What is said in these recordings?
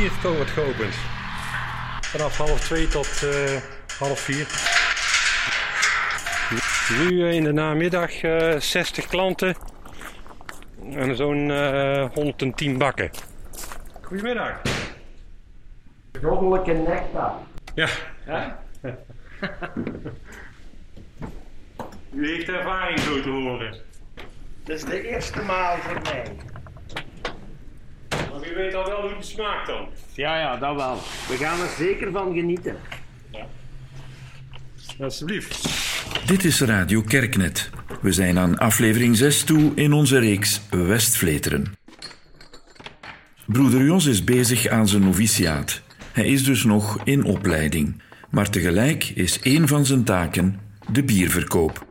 bierverkoop wordt geopend. Vanaf half twee tot uh, half vier. Nu in de namiddag uh, 60 klanten en zo'n uh, 110 bakken. Goedemiddag. Goddelijke nectar. Ja. ja? U heeft ervaring zo te horen. Dat is de eerste maal voor mij. Maar u weet al wel hoe het smaakt dan. Ja, ja, dat wel. We gaan er zeker van genieten. Ja. Alsjeblieft. Dit is Radio Kerknet. We zijn aan aflevering 6 toe in onze reeks Westvleteren. Broeder Jos is bezig aan zijn noviciaat. Hij is dus nog in opleiding. Maar tegelijk is één van zijn taken de bierverkoop.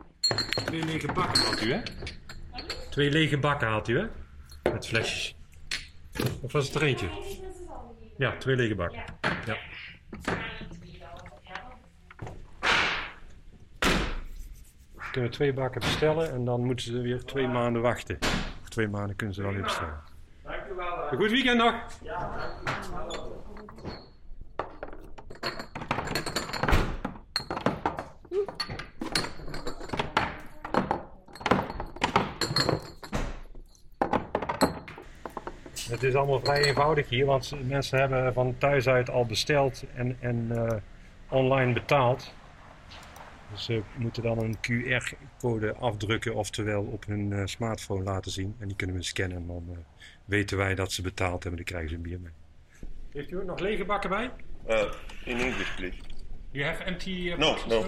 Twee lege bakken had u, hè? Twee lege bakken had u, hè? Met flesjes. Of was het er eentje? Ja, twee lege bakken. Ja. kunnen twee bakken bestellen en dan moeten ze weer twee maanden wachten. Of twee maanden kunnen ze dan weer bestellen. Dank u wel. Een goed weekend nog. Het is allemaal vrij eenvoudig hier, want mensen hebben van thuis uit al besteld en, en uh, online betaald. Dus ze moeten dan een QR-code afdrukken, oftewel op hun uh, smartphone laten zien. En die kunnen we scannen en dan uh, weten wij dat ze betaald hebben. Dan krijgen ze een bier mee. Heeft u ook nog lege bakken bij? Uh, in English, please. You have empty uh, No, no.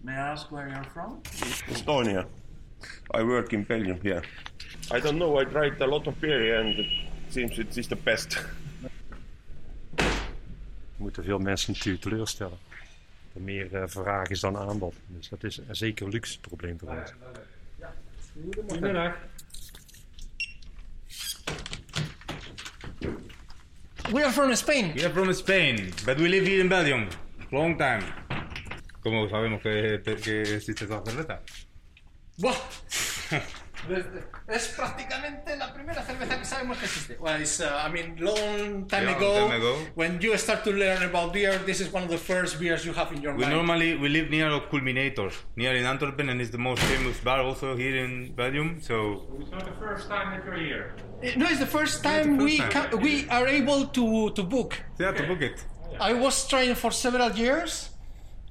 May I ask where you're from? Estonia. I work in Belgium here. I don't know, I tried a lot of beer and it seems it is the best. We moeten veel mensen natuurlijk teleurstellen. Er meer uh, vraag is dan aanbod. Dus dat is een zeker luxe probleem voor ons. Goedemiddag. We are from Spain. We are from Spain, but we live here in Belgium. Long time. ¿Cómo sabemos que, que existe esa cerveza? Buah. Es prácticamente la primera cerveza que sabemos que existe. Well, it's, uh, I mean, long time, Yeah, ago, long time ago. when you start to learn about beer, this is one of the first beers you have in your We mind. normally we live near of Culminators, near in Antwerp, and it's the most famous bar also here in Belgium. So It's not the first time that you're here. No, it's the first time first we time. ca- we are able to to book. yeah, to book it. I was trying for several years,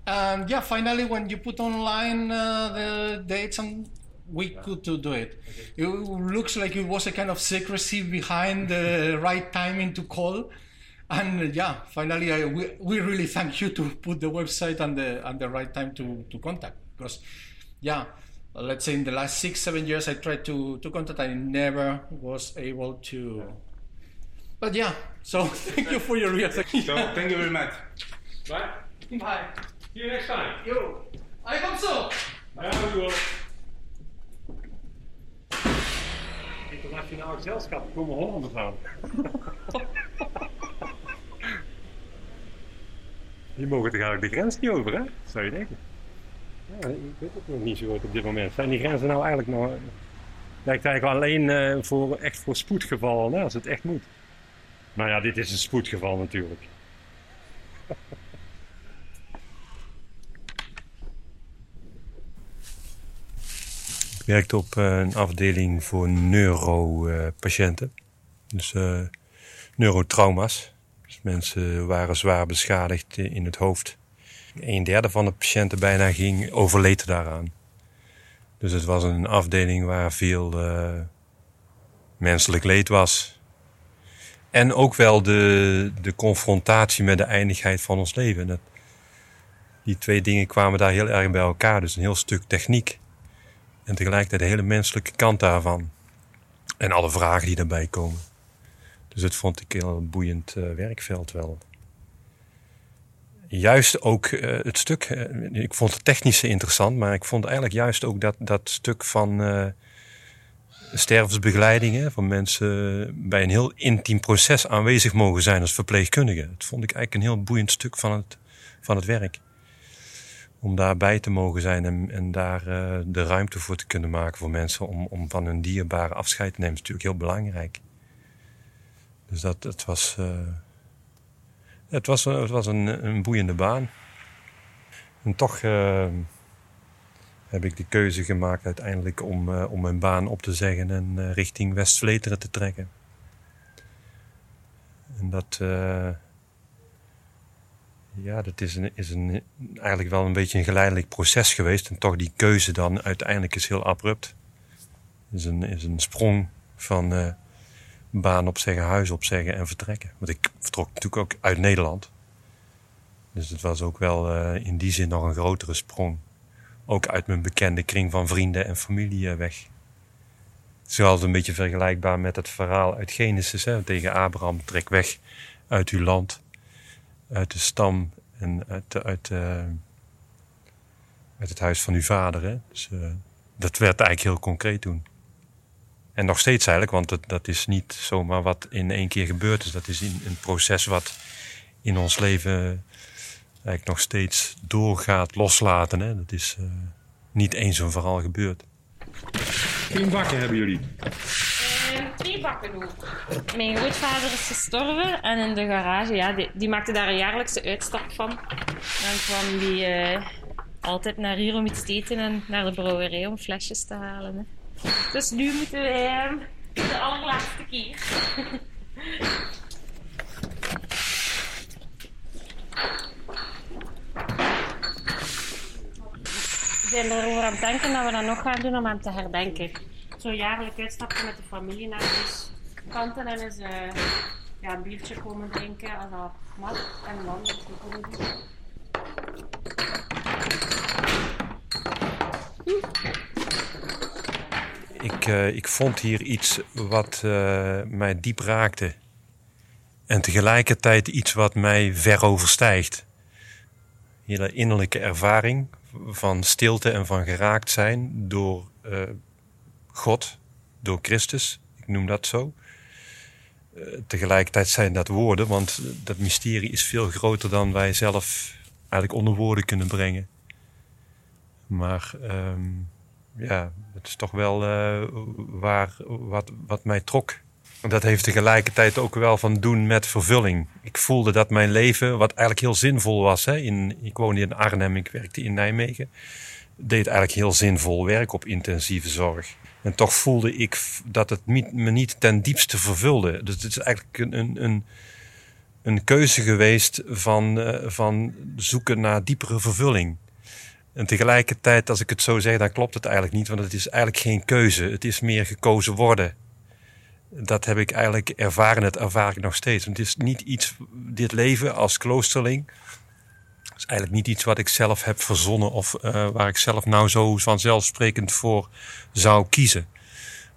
and yeah, finally when you put online uh, the dates and we could to do it. It looks like it was a kind of secrecy behind the right timing to call, and uh, yeah, finally I, we, we really thank you to put the website and the and the right time to to contact because yeah. Let's say in the last six, seven years, I tried to, to contact. I never was able to. But yeah, so thank you for your reaction. So thank you very much. Bye. Bye. See you next time. Yo, I hope so. Ja, u wel. Internationaal gezelschap, komen Hollanders aan. Die mogen toch eigenlijk de grens niet over, hè? Zou je denken. Ja, ik weet het nog niet zo goed op dit moment. Zijn die grenzen nou eigenlijk nog... Lijkt eigenlijk alleen eh, voor, echt voor spoedgevallen, hè, als het echt moet. Nou ja, dit is een spoedgeval natuurlijk. Werkte op eh, een afdeling voor neuropatiënten. Dus eh, neurotrauma's. Dus mensen waren zwaar beschadigd in het hoofd. Een derde van de patiënten bijna ging, overleed daaraan. Dus het was een afdeling waar veel eh, menselijk leed was. En ook wel de, de confrontatie met de eindigheid van ons leven. Die twee dingen kwamen daar heel erg bij elkaar. Dus een heel stuk techniek. En tegelijkertijd de hele menselijke kant daarvan. En alle vragen die daarbij komen. Dus dat vond ik een heel boeiend eh, werkveld wel. Juist ook eh, het stuk, eh, ik vond het technische interessant, maar ik vond eigenlijk juist ook dat, dat stuk van stervensbegeleiding, hè, van mensen bij een heel intiem proces aanwezig mogen zijn als verpleegkundige. Dat vond ik eigenlijk een heel boeiend stuk van het, van het werk. Om daarbij te mogen zijn en, en daar uh, de ruimte voor te kunnen maken voor mensen om, om van hun dierbare afscheid te nemen, is natuurlijk heel belangrijk. Dus dat, het was, uh, het was, het was een, een boeiende baan. En toch uh, heb ik de keuze gemaakt uiteindelijk om, om mijn baan op te zeggen en richting West-Vleteren te trekken. En dat, ja, dat is, een, is een, eigenlijk wel een beetje een geleidelijk proces geweest. En toch die keuze dan uiteindelijk is heel abrupt. Is een, is een sprong van uh, baan opzeggen, huis opzeggen en vertrekken. Want ik vertrok natuurlijk ook uit Nederland. Dus het was ook wel uh, in die zin nog een grotere sprong. Ook uit mijn bekende kring van vrienden en familie uh, weg. Het een beetje vergelijkbaar met het verhaal uit Genesis. Hè, tegen Abraham, trek weg uit uw land uit de stam en uit, uit, het huis van uw vader. Hè? Dus uh, dat werd eigenlijk heel concreet toen. En nog steeds eigenlijk, want dat, dat is niet zomaar wat in één keer gebeurd is. Dat is een, een proces wat in ons leven eigenlijk nog steeds doorgaat loslaten. Hè? Dat is uh, niet eens een verhaal gebeurd. Geen bakken hebben jullie? twee bakken ook. Mijn grootvader is gestorven en in de garage, ja, die, die maakte daar een jaarlijkse uitstap van. Dan kwam die uh, altijd naar hier om iets te eten en naar de brouwerij om flesjes te halen. Dus nu moeten wij uh, de allerlaatste keer. Zijn erover aan het denken dat we dat nog gaan doen om hem te herdenken zo jaarlijk uitstapje met de familie naar dus kanten en eens uh, ja, een biertje komen drinken als dat mag. En dan is het goed. Ik, uh, ik vond hier iets wat uh, mij diep raakte. En tegelijkertijd iets wat mij ver overstijgt. Hele innerlijke ervaring van stilte en van geraakt zijn door uh, God door Christus. Ik noem dat zo. Uh, tegelijkertijd zijn dat woorden, want dat mysterie is veel groter dan wij zelf eigenlijk onder woorden kunnen brengen. Maar um, ja, het is toch wel uh, waar, wat, wat mij trok. Dat heeft tegelijkertijd ook wel van doen met vervulling. Ik voelde dat mijn leven, wat eigenlijk heel zinvol was. Hè, in, ik woonde in Arnhem, ik werkte in Nijmegen. Deed eigenlijk heel zinvol werk op intensieve zorg. En toch voelde ik dat het me niet ten diepste vervulde. Dus het is eigenlijk een, een, een keuze geweest van, uh, van zoeken naar diepere vervulling. En tegelijkertijd, als ik het zo zeg, dan klopt het eigenlijk niet, want het is eigenlijk geen keuze. Het is meer gekozen worden. Dat heb ik eigenlijk ervaren, dat ervaar ik nog steeds. het is niet iets, dit leven als kloosterling, is eigenlijk niet iets wat ik zelf heb verzonnen of uh, waar ik zelf nou zo vanzelfsprekend voor zou kiezen.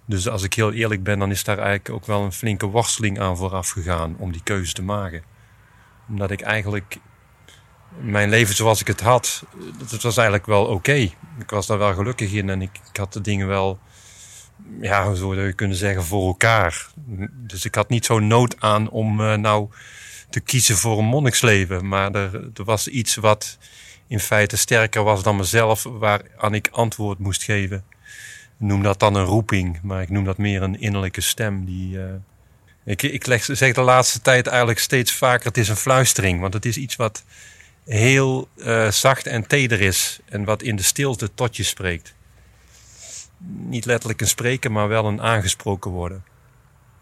Dus als ik heel eerlijk ben, dan is daar eigenlijk ook wel een flinke worsteling aan vooraf gegaan om die keuze te maken. Omdat ik eigenlijk mijn leven zoals ik het had, dat was eigenlijk wel oké. Ik was daar wel gelukkig in en ik, ik had de dingen wel, ja, hoe zou je kunnen zeggen, voor elkaar. Dus ik had niet zo'n nood aan om uh, nou te kiezen voor een monniksleven. Maar er, er was iets wat in feite sterker was dan mezelf, waaraan ik antwoord moest geven. Noem dat dan een roeping, maar ik noem dat meer een innerlijke stem die. Uh, ik, ik leg, zeg de laatste tijd eigenlijk steeds vaker: het is een fluistering, want het is iets wat heel uh, zacht en teder is en wat in de stilte tot je spreekt. Niet letterlijk een spreken, maar wel een aangesproken worden.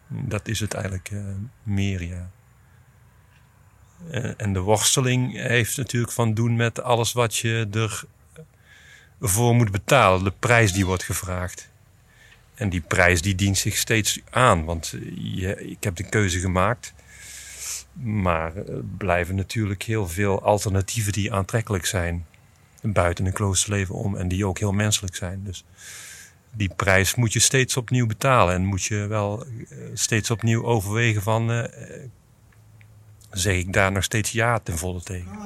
Dat is het eigenlijk uh, meer, ja. Eh, en de worsteling heeft natuurlijk van doen met alles wat je ervoor moet betalen. De prijs die wordt gevraagd. En die prijs die dient zich steeds aan. Want je, ik heb de keuze gemaakt. Maar er blijven natuurlijk heel veel alternatieven die aantrekkelijk zijn. Buiten een kloosterleven om. En die ook heel menselijk zijn. Dus die prijs moet je steeds opnieuw betalen. En moet je wel eh, steeds opnieuw overwegen van... Uh, zeg ik daar nog steeds ja ten volle tegen.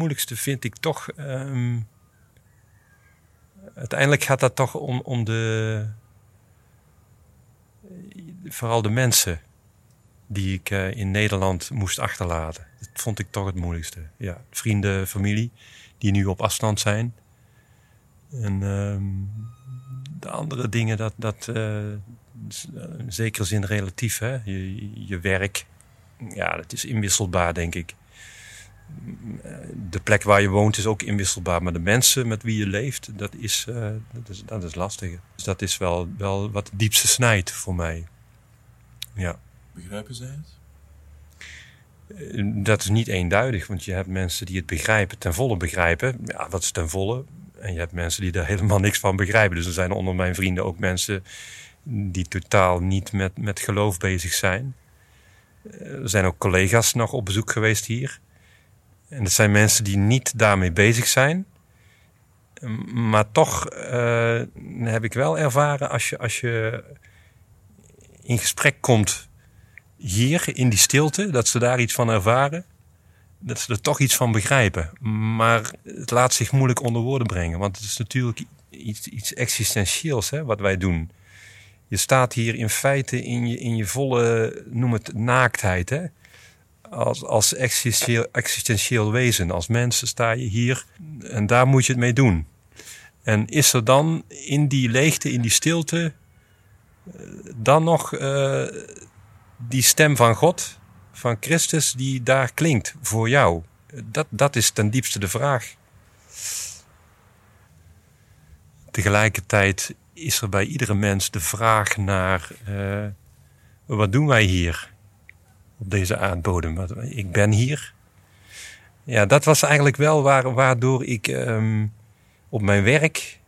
Moeilijkste vind ik toch. ehm, uiteindelijk gaat dat toch om, om de. Vooral de mensen die ik eh, in Nederland moest achterlaten. Dat vond ik toch het moeilijkste. Ja, vrienden, familie, die nu op afstand zijn. En ehm, de andere dingen, dat, dat eh, in zekere zin relatief. Hè? Je, je werk, ja, dat is inwisselbaar, denk ik. De plek waar je woont is ook inwisselbaar. Maar de mensen met wie je leeft, dat is, eh, dat is, dat is lastig. Dus dat is wel, wel wat het diepste snijdt voor mij. Ja. Begrijpen zij het? Eh, Dat is niet eenduidig, want je hebt mensen die het begrijpen, ten volle begrijpen. Ja, wat is ten volle? En je hebt mensen die er helemaal niks van begrijpen. Dus er zijn onder mijn vrienden ook mensen die totaal niet met, met geloof bezig zijn. Eh, Er zijn ook collega's nog op bezoek geweest hier. En dat zijn mensen die niet daarmee bezig zijn. Maar toch eh, heb ik wel ervaren als je, als je in gesprek komt hier in die stilte, dat ze daar iets van ervaren, dat ze er toch iets van begrijpen. Maar het laat zich moeilijk onder woorden brengen, want het is natuurlijk iets, iets existentieels hè, wat wij doen. Je staat hier in feite in je, in je volle, noem het naaktheid. Hè? Als, als existentieel, existentieel wezen, als mensen sta je hier en daar moet je het mee doen. En is er dan in die leegte, in die stilte, eh, dan nog eh, die stem van God, van Christus, die daar klinkt voor jou? Dat, dat is ten diepste de vraag. Tegelijkertijd is er bij iedere mens de vraag naar: eh, wat doen wij hier op deze aardbodem? Ik ben hier. Ja, dat was eigenlijk wel waar, waardoor ik ehm, op mijn werk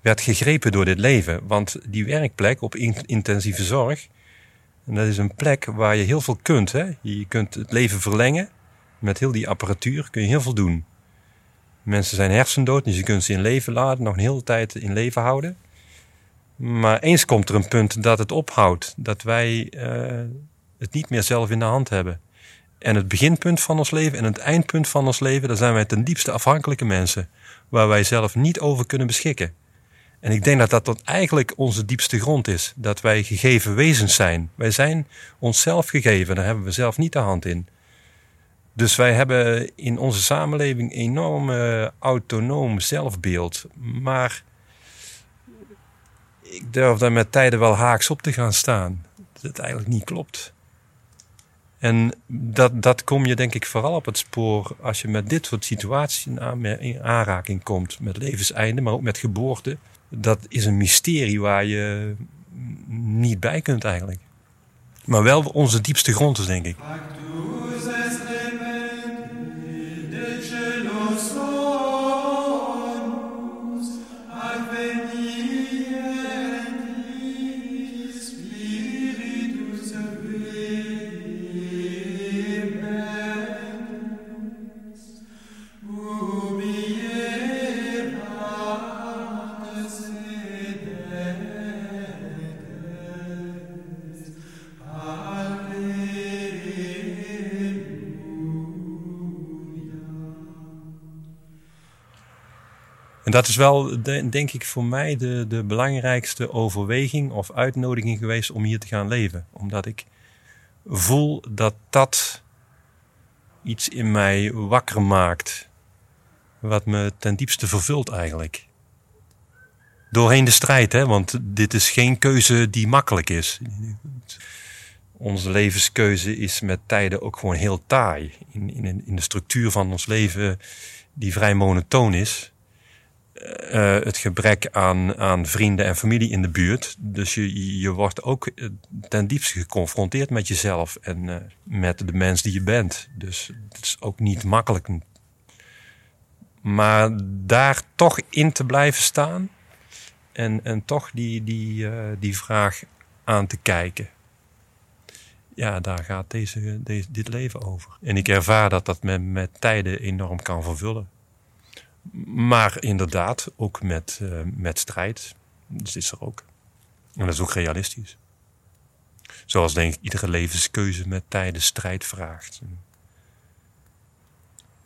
werd gegrepen door dit leven. Want die werkplek op in- intensieve zorg, en dat is een plek waar je heel veel kunt. Hè? Je kunt het leven verlengen. Met heel die apparatuur kun je heel veel doen. Mensen zijn hersendood, dus je kunt ze in leven laten, nog een hele tijd in leven houden. Maar eens komt er een punt dat het ophoudt. Dat wij eh, het niet meer zelf in de hand hebben. En het beginpunt van ons leven en het eindpunt van ons leven, daar zijn wij ten diepste afhankelijke mensen. Waar wij zelf niet over kunnen beschikken. En ik denk dat dat dan eigenlijk onze diepste grond is. Dat wij gegeven wezens zijn. Wij zijn onszelf gegeven, daar hebben we zelf niet de hand in. Dus wij hebben in onze samenleving een enorm eh, autonoom zelfbeeld. Maar ik durf daar met tijden wel haaks op te gaan staan. Dat het eigenlijk niet klopt. En dat, dat kom je denk ik vooral op het spoor als je met dit soort situaties in, aanraking komt. Met levenseinde, maar ook met geboorte. Dat is een mysterie waar je niet bij kunt eigenlijk. Maar wel onze diepste grond is, denk ik. En dat is wel, de- denk ik, voor mij de, de belangrijkste overweging of uitnodiging geweest om hier te gaan leven. Omdat ik voel dat dat iets in mij wakker maakt. Wat me ten diepste vervult eigenlijk. Doorheen de strijd, hè? want dit is geen keuze die makkelijk is. Onze levenskeuze is met tijden ook gewoon heel taai. In, in, in de structuur van ons leven, die vrij monotoon is. Eh, het gebrek aan, aan vrienden en familie in de buurt. Dus je, je wordt ook eh, ten diepste geconfronteerd met jezelf en eh, met de mens die je bent. Dus het is ook niet makkelijk. Maar daar toch in te blijven staan en, en toch die, die, die vraag aan te kijken. Ja, daar gaat deze, deze, dit leven over. En ik ervaar dat dat met, met tijden enorm kan vervullen. Maar inderdaad, ook met, eh, met strijd. Dus is er ook. En dat is ook realistisch. Zoals denk ik iedere levenskeuze met tijden strijd vraagt.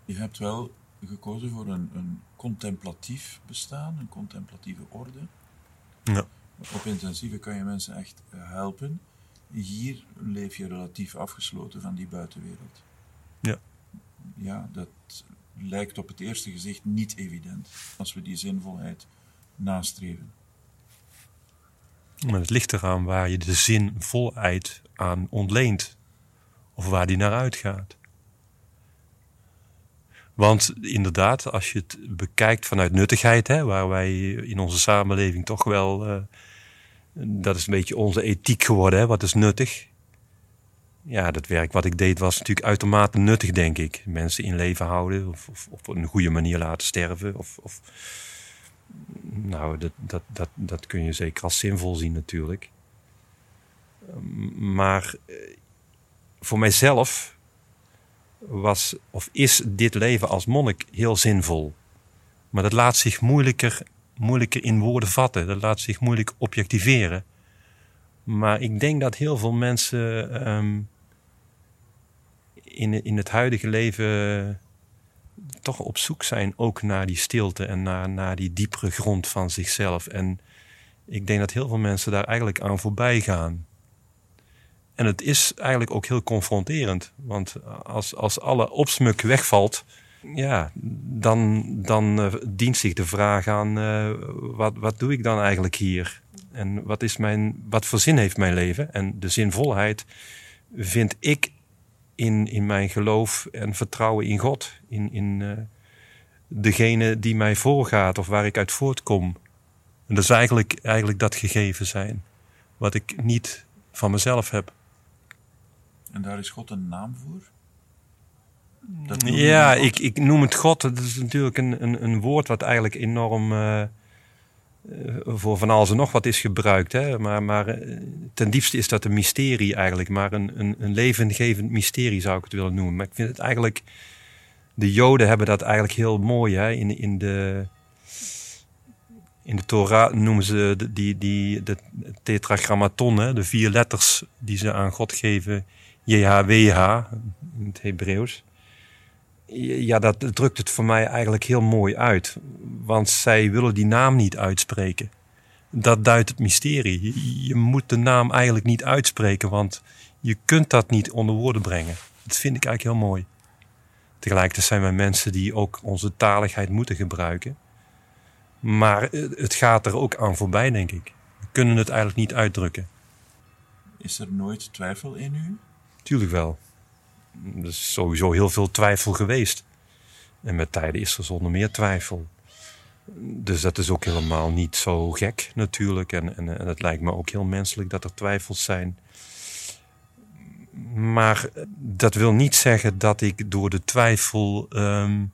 Je hebt wel gekozen voor een, een contemplatief bestaan, een contemplatieve orde. Ja. Op intensieve kan je mensen echt helpen. Hier leef je relatief afgesloten van die buitenwereld. Ja. Ja, dat lijkt op het eerste gezicht niet evident als we die zinvolheid nastreven. Maar het ligt eraan waar je de zinvolheid aan ontleent. Of waar die naar uitgaat. Want inderdaad, als je het bekijkt vanuit nuttigheid, hè, waar wij in onze samenleving toch wel. Uh, dat is een beetje onze ethiek geworden, hè, wat is nuttig. Ja, dat werk wat ik deed was natuurlijk uitermate nuttig, denk ik. Mensen in leven houden of, op een goede manier laten sterven. Of, of nou, dat, dat, dat, dat kun je zeker als zinvol zien natuurlijk. Maar eh, voor mijzelf was of is dit leven als monnik heel zinvol. Maar dat laat zich moeilijker, moeilijker in woorden vatten. Dat laat zich moeilijk objectiveren. Maar ik denk dat heel veel mensen um, in, in het huidige leven toch op zoek zijn ook naar die stilte en naar, naar die diepere grond van zichzelf. En ik denk dat heel veel mensen daar eigenlijk aan voorbij gaan. En het is eigenlijk ook heel confronterend. Want als, als alle opsmuk wegvalt, ja, dan, dan uh, dient zich de vraag aan: uh, wat, wat doe ik dan eigenlijk hier? En wat, is mijn, wat voor zin heeft mijn leven? En de zinvolheid vind ik in, in mijn geloof en vertrouwen in God. In, in uh, degene die mij voorgaat of waar ik uit voortkom. En dat is eigenlijk, eigenlijk dat gegeven zijn. Wat ik niet van mezelf heb. En daar is God een naam voor? ja, ik, ik noem het God. Dat is natuurlijk een, een, een woord wat eigenlijk enorm uh, voor van alles en nog wat is gebruikt. Hè? Maar, maar uh, ten diepste is dat een mysterie eigenlijk. Maar een, een, een levendgevend mysterie zou ik het willen noemen. Maar ik vind het eigenlijk... De Joden hebben dat eigenlijk heel mooi hè? In, in de... In de Torah noemen ze die, die, de tetragrammaton, hè? de vier letters die ze aan God geven, JHWH in het Hebreeuws. Ja, dat drukt het voor mij eigenlijk heel mooi uit. Want zij willen die naam niet uitspreken. Dat duidt het mysterie. Je moet de naam eigenlijk niet uitspreken, want je kunt dat niet onder woorden brengen. Dat vind ik eigenlijk heel mooi. Tegelijkertijd zijn wij mensen die ook onze taligheid moeten gebruiken. Maar het gaat er ook aan voorbij, denk ik. We kunnen het eigenlijk niet uitdrukken. Is er nooit twijfel in u? Tuurlijk wel. Er is sowieso heel veel twijfel geweest. En met tijden is er zonder meer twijfel. Dus dat is ook helemaal niet zo gek natuurlijk. En, en, en het lijkt me ook heel menselijk dat er twijfels zijn. Maar dat wil niet zeggen dat ik door de twijfel um,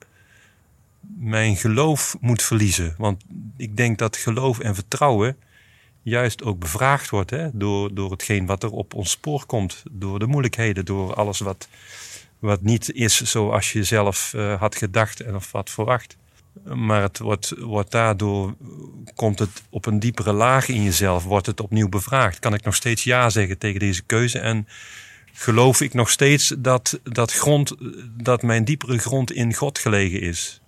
mijn geloof moet verliezen. Want ik denk dat geloof en vertrouwen juist ook bevraagd wordt hè, door, door hetgeen wat er op ons spoor komt. Door de moeilijkheden, door alles wat, wat niet is zoals je zelf uh, had gedacht en of wat verwacht. Maar het wordt, wordt daardoor, komt het op een diepere laag in jezelf, wordt het opnieuw bevraagd. Kan ik nog steeds ja zeggen tegen deze keuze? En geloof ik nog steeds dat, dat, grond, dat mijn diepere grond in God gelegen is?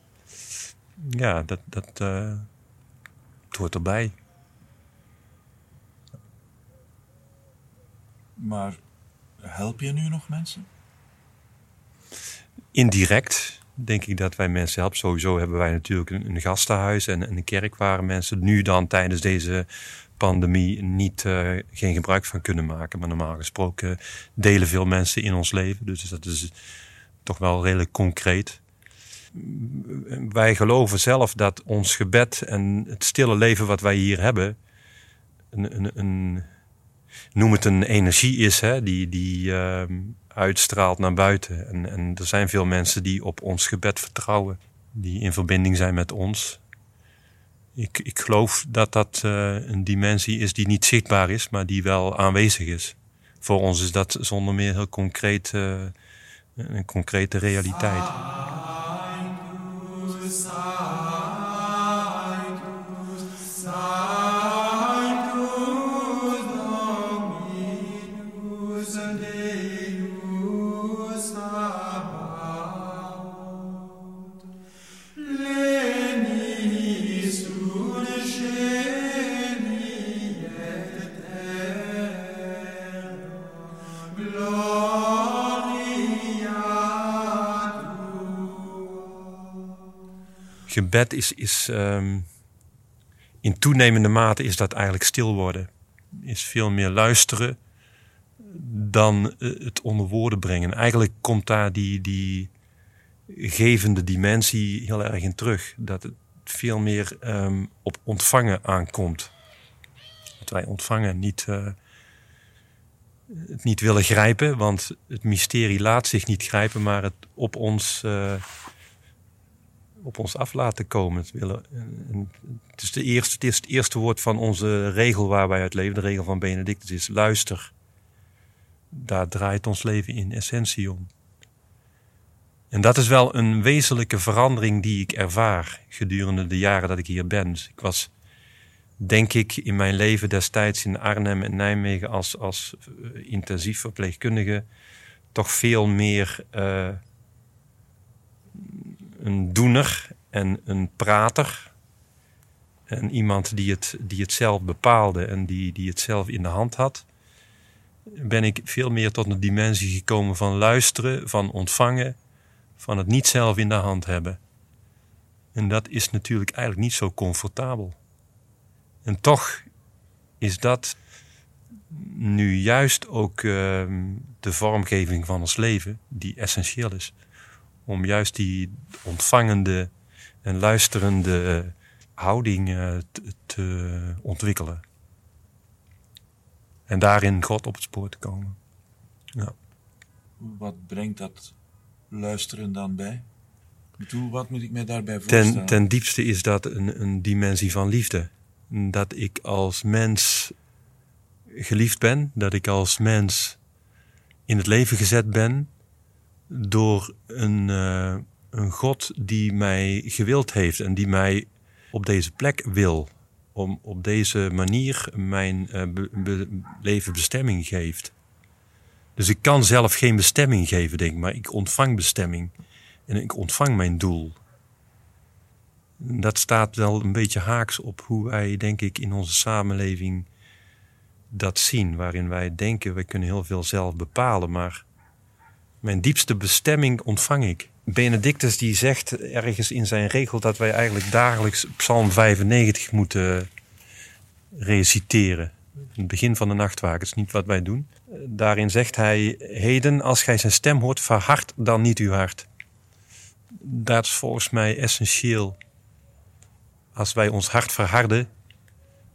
Ja, dat, dat het hoort erbij. Maar help je nu nog mensen? Indirect denk ik dat wij mensen helpen. Sowieso hebben wij natuurlijk een, gastenhuis en, een kerk waar mensen nu dan tijdens deze pandemie niet, uh, geen gebruik van kunnen maken. Maar normaal gesproken delen veel mensen in ons leven. Dus dat is toch wel redelijk concreet. Wij geloven zelf dat ons gebed en het stille leven wat wij hier hebben... een, een, een noem het een energie is, hè, die, die uh, uitstraalt naar buiten. En, en er zijn veel mensen die op ons gebed vertrouwen, die in verbinding zijn met ons. Ik, ik geloof dat dat uh, een dimensie is die niet zichtbaar is, maar die wel aanwezig is. Voor ons is dat zonder meer heel concreet, uh, een concrete realiteit. Gebed is, is ehm, in toenemende mate is dat eigenlijk stil worden. Is veel meer luisteren dan eh, het onder woorden brengen. Eigenlijk komt daar die, die gevende dimensie heel erg in terug. Dat het veel meer ehm, op ontvangen aankomt. Dat wij ontvangen niet, eh, het niet willen grijpen, want het mysterie laat zich niet grijpen, maar het op ons, eh, op ons af laten komen. Het, en het, is de eerste, het is het eerste woord van onze regel waar wij uit leven, de regel van Benedictus is luister. Daar draait ons leven in essentie om. En dat is wel een wezenlijke verandering die ik ervaar gedurende de jaren dat ik hier ben. Dus ik was, denk ik, in mijn leven destijds in Arnhem en Nijmegen als, als eh, intensief verpleegkundige toch veel meer uh, een doener en een prater. En iemand die het, die het zelf bepaalde en die, die het zelf in de hand had. Ben ik veel meer tot een dimensie gekomen van luisteren, van ontvangen van het niet zelf in de hand hebben. En dat is natuurlijk eigenlijk niet zo comfortabel. En toch is dat nu juist ook uh, de vormgeving van ons leven die essentieel is. Om juist die ontvangende en luisterende houding uh, te, te ontwikkelen. En daarin God op het spoor te komen. Ja. Wat brengt dat luisteren dan bij? Bedoel, wat moet ik mij daarbij voorstellen? Ten, ten diepste is dat een, een dimensie van liefde. Dat ik als mens geliefd ben, dat ik als mens in het leven gezet ben door een, uh, een God die mij gewild heeft en die mij op deze plek wil. Om op deze manier mijn be, leven bestemming geeft. Dus ik kan zelf geen bestemming geven, denk ik, maar ik ontvang bestemming. En ik ontvang mijn doel. Dat staat wel een beetje haaks op hoe wij, denk ik, in onze samenleving dat zien. Waarin wij denken, wij kunnen heel veel zelf bepalen, maar mijn diepste bestemming ontvang ik. Benedictus die zegt ergens in zijn regel dat wij eigenlijk dagelijks Psalm 95 moeten reciteren. In het begin van de nachtwaken, is niet wat wij doen. Daarin zegt hij: Heden, als gij zijn stem hoort, verhard dan niet uw hart. Dat is volgens mij essentieel. Als wij ons hart verharden,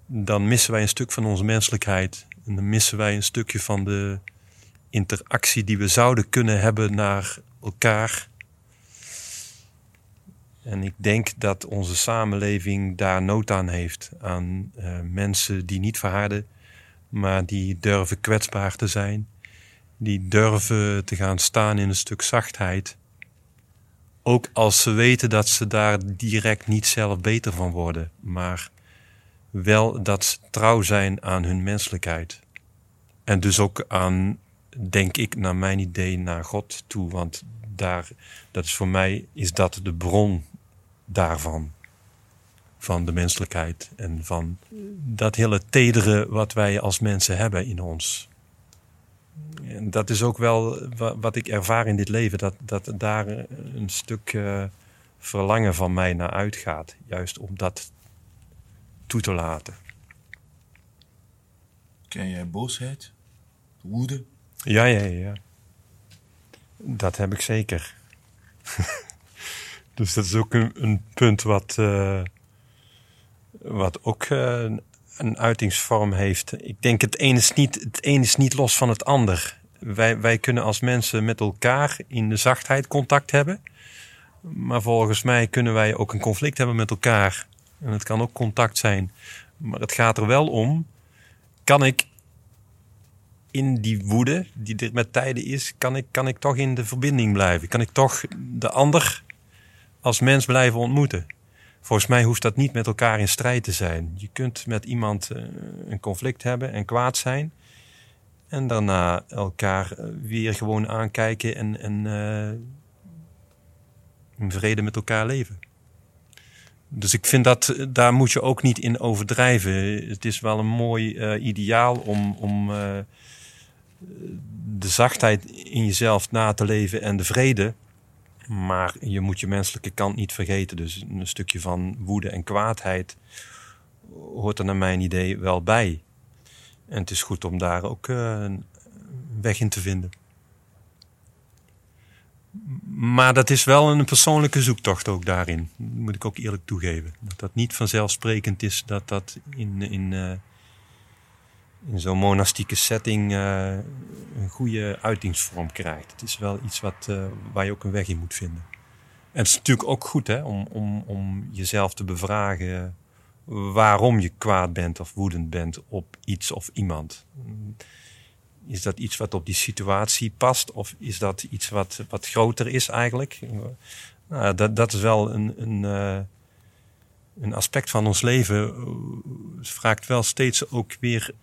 dan missen wij een stuk van onze menselijkheid. En dan missen wij een stukje van de interactie die we zouden kunnen hebben naar elkaar. En ik denk dat onze samenleving daar nood aan heeft. Aan uh, mensen die niet verharden, maar die durven kwetsbaar te zijn. Die durven te gaan staan in een stuk zachtheid. Ook als ze weten dat ze daar direct niet zelf beter van worden, maar wel dat ze trouw zijn aan hun menselijkheid. En dus ook aan, denk ik, naar mijn idee, naar God toe. Want daar, dat is voor mij, is dat de bron daarvan van de menselijkheid en van dat hele tedere wat wij als mensen hebben in ons. En dat is ook wel wat ik ervaar in dit leven, dat, dat daar een stuk uh, verlangen van mij naar uitgaat. Juist om dat toe te laten. Ken jij boosheid? Woede? Ja, ja, ja. Dat heb ik zeker. dus dat is ook een, punt wat, uh, wat ook uh, een uitingsvorm heeft. Ik denk het een is niet, het een is niet los van het ander. Wij, wij kunnen als mensen met elkaar in de zachtheid contact hebben. Maar volgens mij kunnen wij ook een conflict hebben met elkaar. En het kan ook contact zijn. Maar het gaat er wel om: kan ik in die woede die er met tijden is, kan ik, kan ik toch in de verbinding blijven? Kan ik toch de ander als mens blijven ontmoeten? Volgens mij hoeft dat niet met elkaar in strijd te zijn. Je kunt met iemand uh, een conflict hebben en kwaad zijn. En daarna elkaar weer gewoon aankijken en, en uh, in vrede met elkaar leven. Dus ik vind dat daar moet je ook niet in overdrijven. Het is wel een mooi ideaal om, om de zachtheid in jezelf na te leven en de vrede. Maar je moet je menselijke kant niet vergeten. Dus een stukje van woede en kwaadheid hoort er naar mijn idee wel bij. En het is goed om daar ook uh, een weg in te vinden. Maar dat is wel een persoonlijke zoektocht ook daarin. Dat moet ik ook eerlijk toegeven. Dat dat niet vanzelfsprekend is dat dat in, in, uh, in zo'n monastieke setting uh, een goede uitingsvorm krijgt. Het is wel iets wat, uh, waar je ook een weg in moet vinden. En het is natuurlijk ook goed hè, om, om, om jezelf te bevragen waarom je kwaad bent of woedend bent op iets of iemand. Is dat iets wat op die situatie past of is dat iets wat, wat groter is eigenlijk? Nou, dat, dat is wel een, een, uh, een aspect van ons leven. Vraagt wel steeds ook weer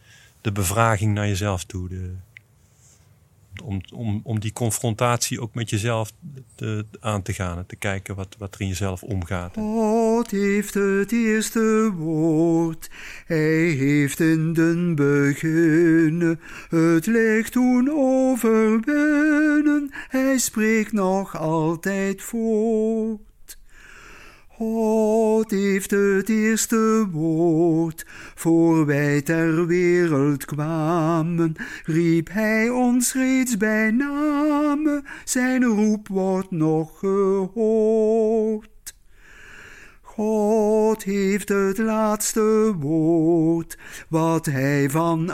de bevraging naar jezelf toe. De, om, om, om die confrontatie ook met jezelf te, aan te gaan en te kijken wat, wat er in jezelf omgaat. God heeft het eerste woord, hij heeft in den begin het licht toen overwinnen, hij spreekt nog altijd voort. God heeft het eerste woord, voor wij ter wereld kwamen, riep hij ons reeds bij name, zijn roep wordt nog gehoord. God heeft het laatste woord, wat hij van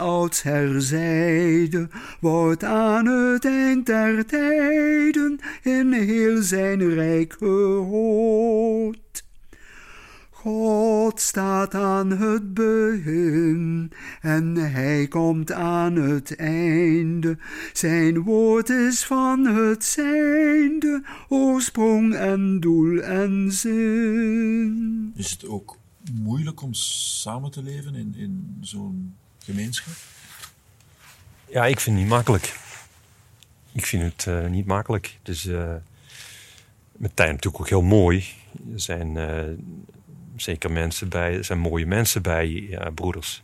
zeide, wordt aan het eind der tijden in heel zijn rijk gehoord. God staat aan het begin en hij komt aan het einde. Zijn woord is van het zijnde, oorsprong en doel en zin. Is het ook moeilijk om samen te leven in, in zo'n gemeenschap? Ja, ik vind het niet makkelijk. Ik vind het uh, niet makkelijk. Dus uh, met tijd natuurlijk ook heel mooi. Er zijn uh, zeker mensen bij, zijn mooie mensen bij, broeders.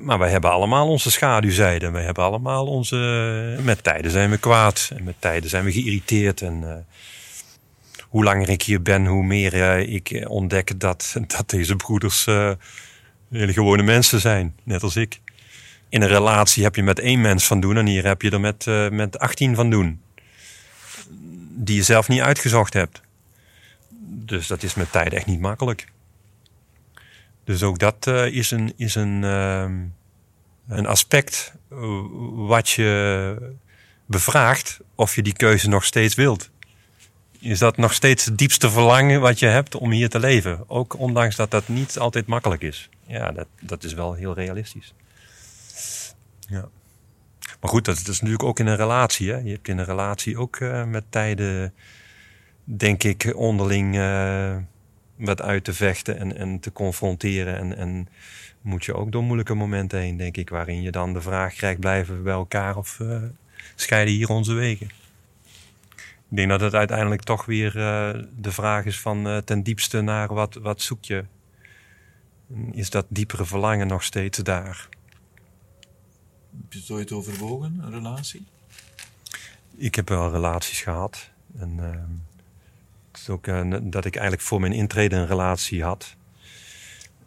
Maar wij hebben allemaal onze schaduwzijden. We hebben allemaal onze. Met tijden zijn we kwaad. En met tijden zijn we geïrriteerd. En uh, hoe langer ik hier ben, hoe meer uh, ik ontdek dat, dat deze broeders uh, hele gewone mensen zijn. Net als ik. In een relatie heb je met één mens van doen. En hier heb je er met, met 18 van doen. Die je zelf niet uitgezocht hebt. Dus dat is met tijd echt niet makkelijk. Dus ook dat uh, is een, is een, uh, een aspect uh, wat je bevraagt of je die keuze nog steeds wilt. Is dat nog steeds het diepste verlangen wat je hebt om hier te leven? Ook ondanks dat dat niet altijd makkelijk is. Ja, dat, dat is wel heel realistisch. Ja. Maar goed, dat is natuurlijk ook in een relatie. Hè? Je hebt in een relatie ook uh, met tijden denk ik, onderling uh, wat uit te vechten en, en te confronteren. En, en moet je ook door moeilijke momenten heen, denk ik, waarin je dan de vraag krijgt: blijven we bij elkaar of uh, scheiden hier onze wegen? Ik denk dat het uiteindelijk toch weer uh, de vraag is van ten diepste naar wat, wat zoek je? Is dat diepere verlangen nog steeds daar? Heb je het ooit overwogen, een relatie? Ik heb wel relaties gehad. En, ehm, ook uh, dat ik eigenlijk voor mijn intrede een relatie had.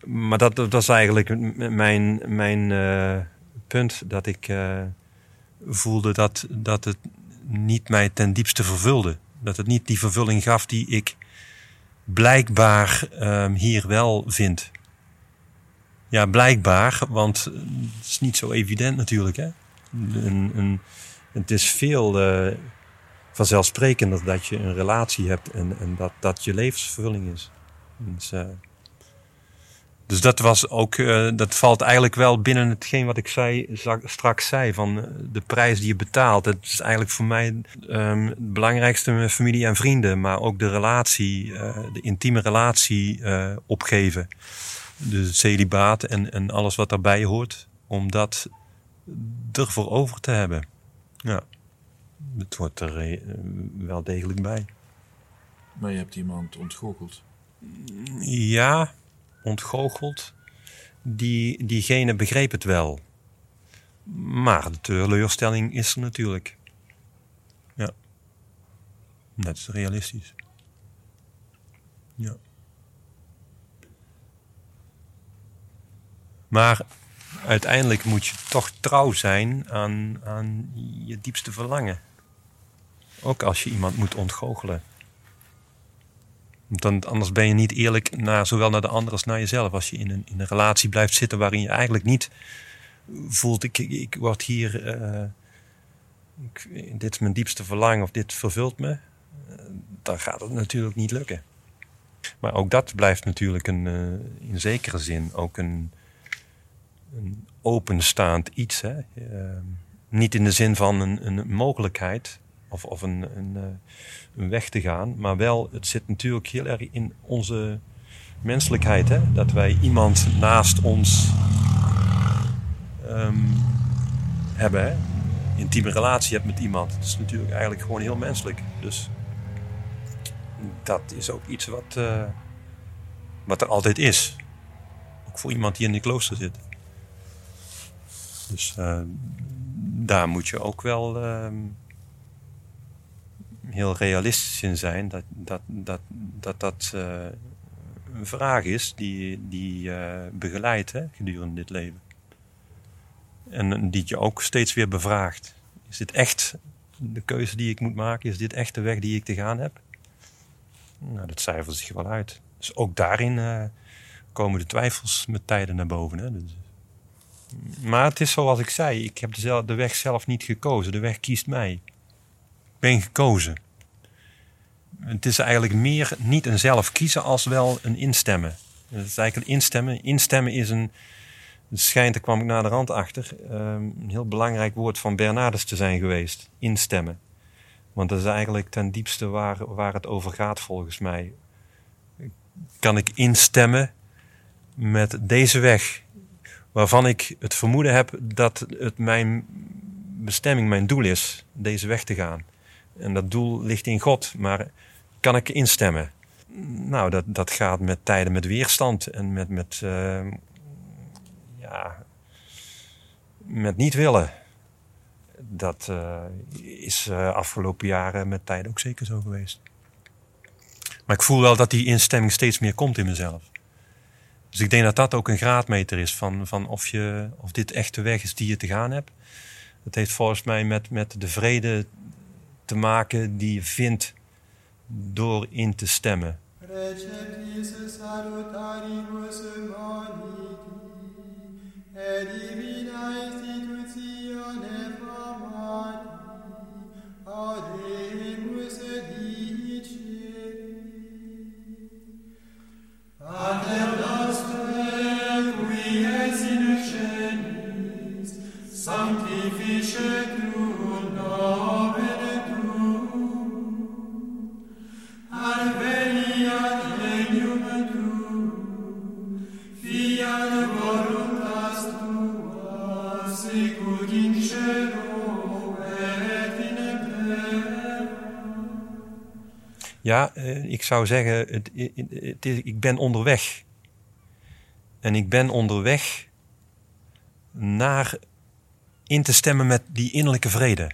Maar dat, dat was eigenlijk mijn, mijn uh, punt. Dat ik uh, voelde dat, dat het niet mij ten diepste vervulde. Dat het niet die vervulling gaf die ik blijkbaar um, hier wel vind. Ja, blijkbaar, want het is niet zo evident natuurlijk. Hè? Een, een, het is veel vanzelfsprekender dat je een relatie hebt en, en dat dat je levensvervulling is. Dus, uh, dus dat was ook, uh, dat valt eigenlijk wel binnen hetgeen wat ik zei, straks zei, van uh, de prijs die je betaalt. Het is eigenlijk voor mij um, het belangrijkste met familie en vrienden, maar ook de relatie, de intieme relatie opgeven. Dus celibaat en, en alles wat daarbij hoort, om dat ervoor over te hebben. Ja het wordt er wel degelijk bij. Maar je hebt iemand ontgoocheld? Ja, ontgoocheld. Die, diegene begreep het wel. Maar de teleurstelling is er natuurlijk. Ja. Dat is realistisch. Ja. Maar uiteindelijk moet je toch trouw zijn aan, aan je diepste verlangen. Ook als je iemand moet ontgoochelen. Dan, anders ben je niet eerlijk naar, zowel naar de ander als naar jezelf. Als je in een, in een relatie blijft zitten waarin je eigenlijk niet voelt: ik, ik word hier. eh, dit is mijn diepste verlangen of dit vervult me. eh, dan gaat het natuurlijk niet lukken. Maar ook dat blijft natuurlijk een, eh, in zekere zin ook een, een openstaand iets. Hè? Niet in de zin van een, een mogelijkheid of, of een, een, eh, een weg te gaan, maar wel, het zit natuurlijk heel erg in onze menselijkheid. Hè? Dat wij iemand naast ons ehm, hebben. Hè? Intieme relatie hebt met iemand. Dat is natuurlijk eigenlijk gewoon heel menselijk. Dus dat is ook iets wat, eh, wat er altijd is. Ook voor iemand die in een klooster zit. Dus eh, daar moet je ook wel ehm, heel realistisch in zijn. Dat dat, dat, dat, dat eh, een vraag is die, die eh begeleidt gedurende dit leven. En die je ook steeds weer bevraagt. Is dit echt de keuze die ik moet maken? Is dit echt de weg die ik te gaan heb? Nou, dat cijfert zich wel uit. Dus ook daarin eh, komen de twijfels met tijden naar boven. Hè? Dus, maar het is zoals ik zei, ik heb de weg zelf niet gekozen. De weg kiest mij. Ben gekozen. Het is eigenlijk meer niet een zelf kiezen als wel een instemmen. Het is eigenlijk een instemmen. Instemmen is een, schijnt, daar kwam ik na de rand achter, ehm, een heel belangrijk woord van Bernardus te zijn geweest. Instemmen. Want dat is eigenlijk ten diepste waar, waar het over gaat volgens mij. Kan ik instemmen met deze weg, waarvan ik het vermoeden heb dat het mijn bestemming, mijn doel is, deze weg te gaan. En dat doel ligt in God, maar kan ik instemmen? Nou, dat, dat gaat met tijden met weerstand en met, met, eh, ja, met niet willen. Dat eh, is uh, afgelopen jaren met tijd ook zeker zo geweest. Maar ik voel wel dat die instemming steeds meer komt in mezelf. Dus ik denk dat dat ook een graadmeter is van, van of, je, of dit echt de weg is die je te gaan hebt. Het heeft volgens mij met, met de vrede te maken die je vindt door in te stemmen. Ja, eh, ik zou zeggen, het, het, ik ben onderweg. En ik ben onderweg naar in te stemmen met die innerlijke vrede.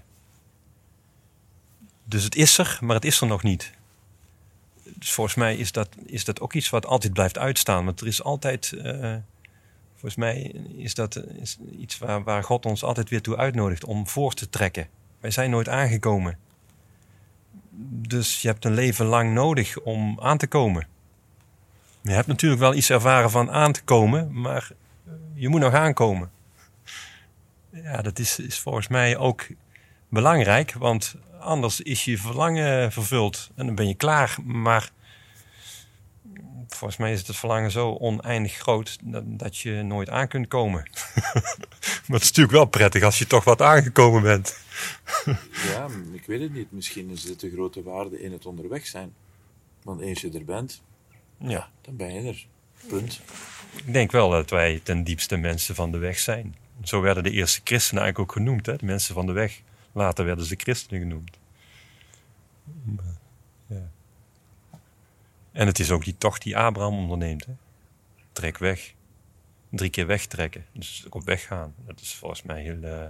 Dus het is er, maar het is er nog niet. Dus volgens mij is dat, is dat ook iets wat altijd blijft uitstaan. Want er is altijd, eh, volgens mij is dat iets waar, waar God ons altijd weer toe uitnodigt om voor te trekken. Wij zijn nooit aangekomen. Dus je hebt een leven lang nodig om aan te komen. Je hebt natuurlijk wel iets ervaren van aan te komen, maar je moet nog aankomen. Ja, dat is, is volgens mij ook belangrijk, want anders is je verlangen vervuld en dan ben je klaar. Maar volgens mij is het verlangen zo oneindig groot dat, dat je nooit aan kunt komen. maar het is natuurlijk wel prettig als je toch wat aangekomen bent. Ja, ik weet het niet. Misschien is het de grote waarde in het onderweg zijn. Want eens je er bent, Ja. dan ben je er. Punt. Ik denk wel dat wij ten diepste mensen van de weg zijn. Zo werden de eerste christenen eigenlijk ook genoemd, hè? de mensen van de weg. Later werden ze christenen genoemd. En het is ook die tocht die Abraham onderneemt. Hè? Trek weg. Drie keer wegtrekken. Dus op weg gaan. Dat is volgens mij heel, eh,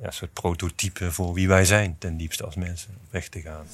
ja, een soort prototype voor wie wij zijn, ten diepste als mensen, weg te gaan.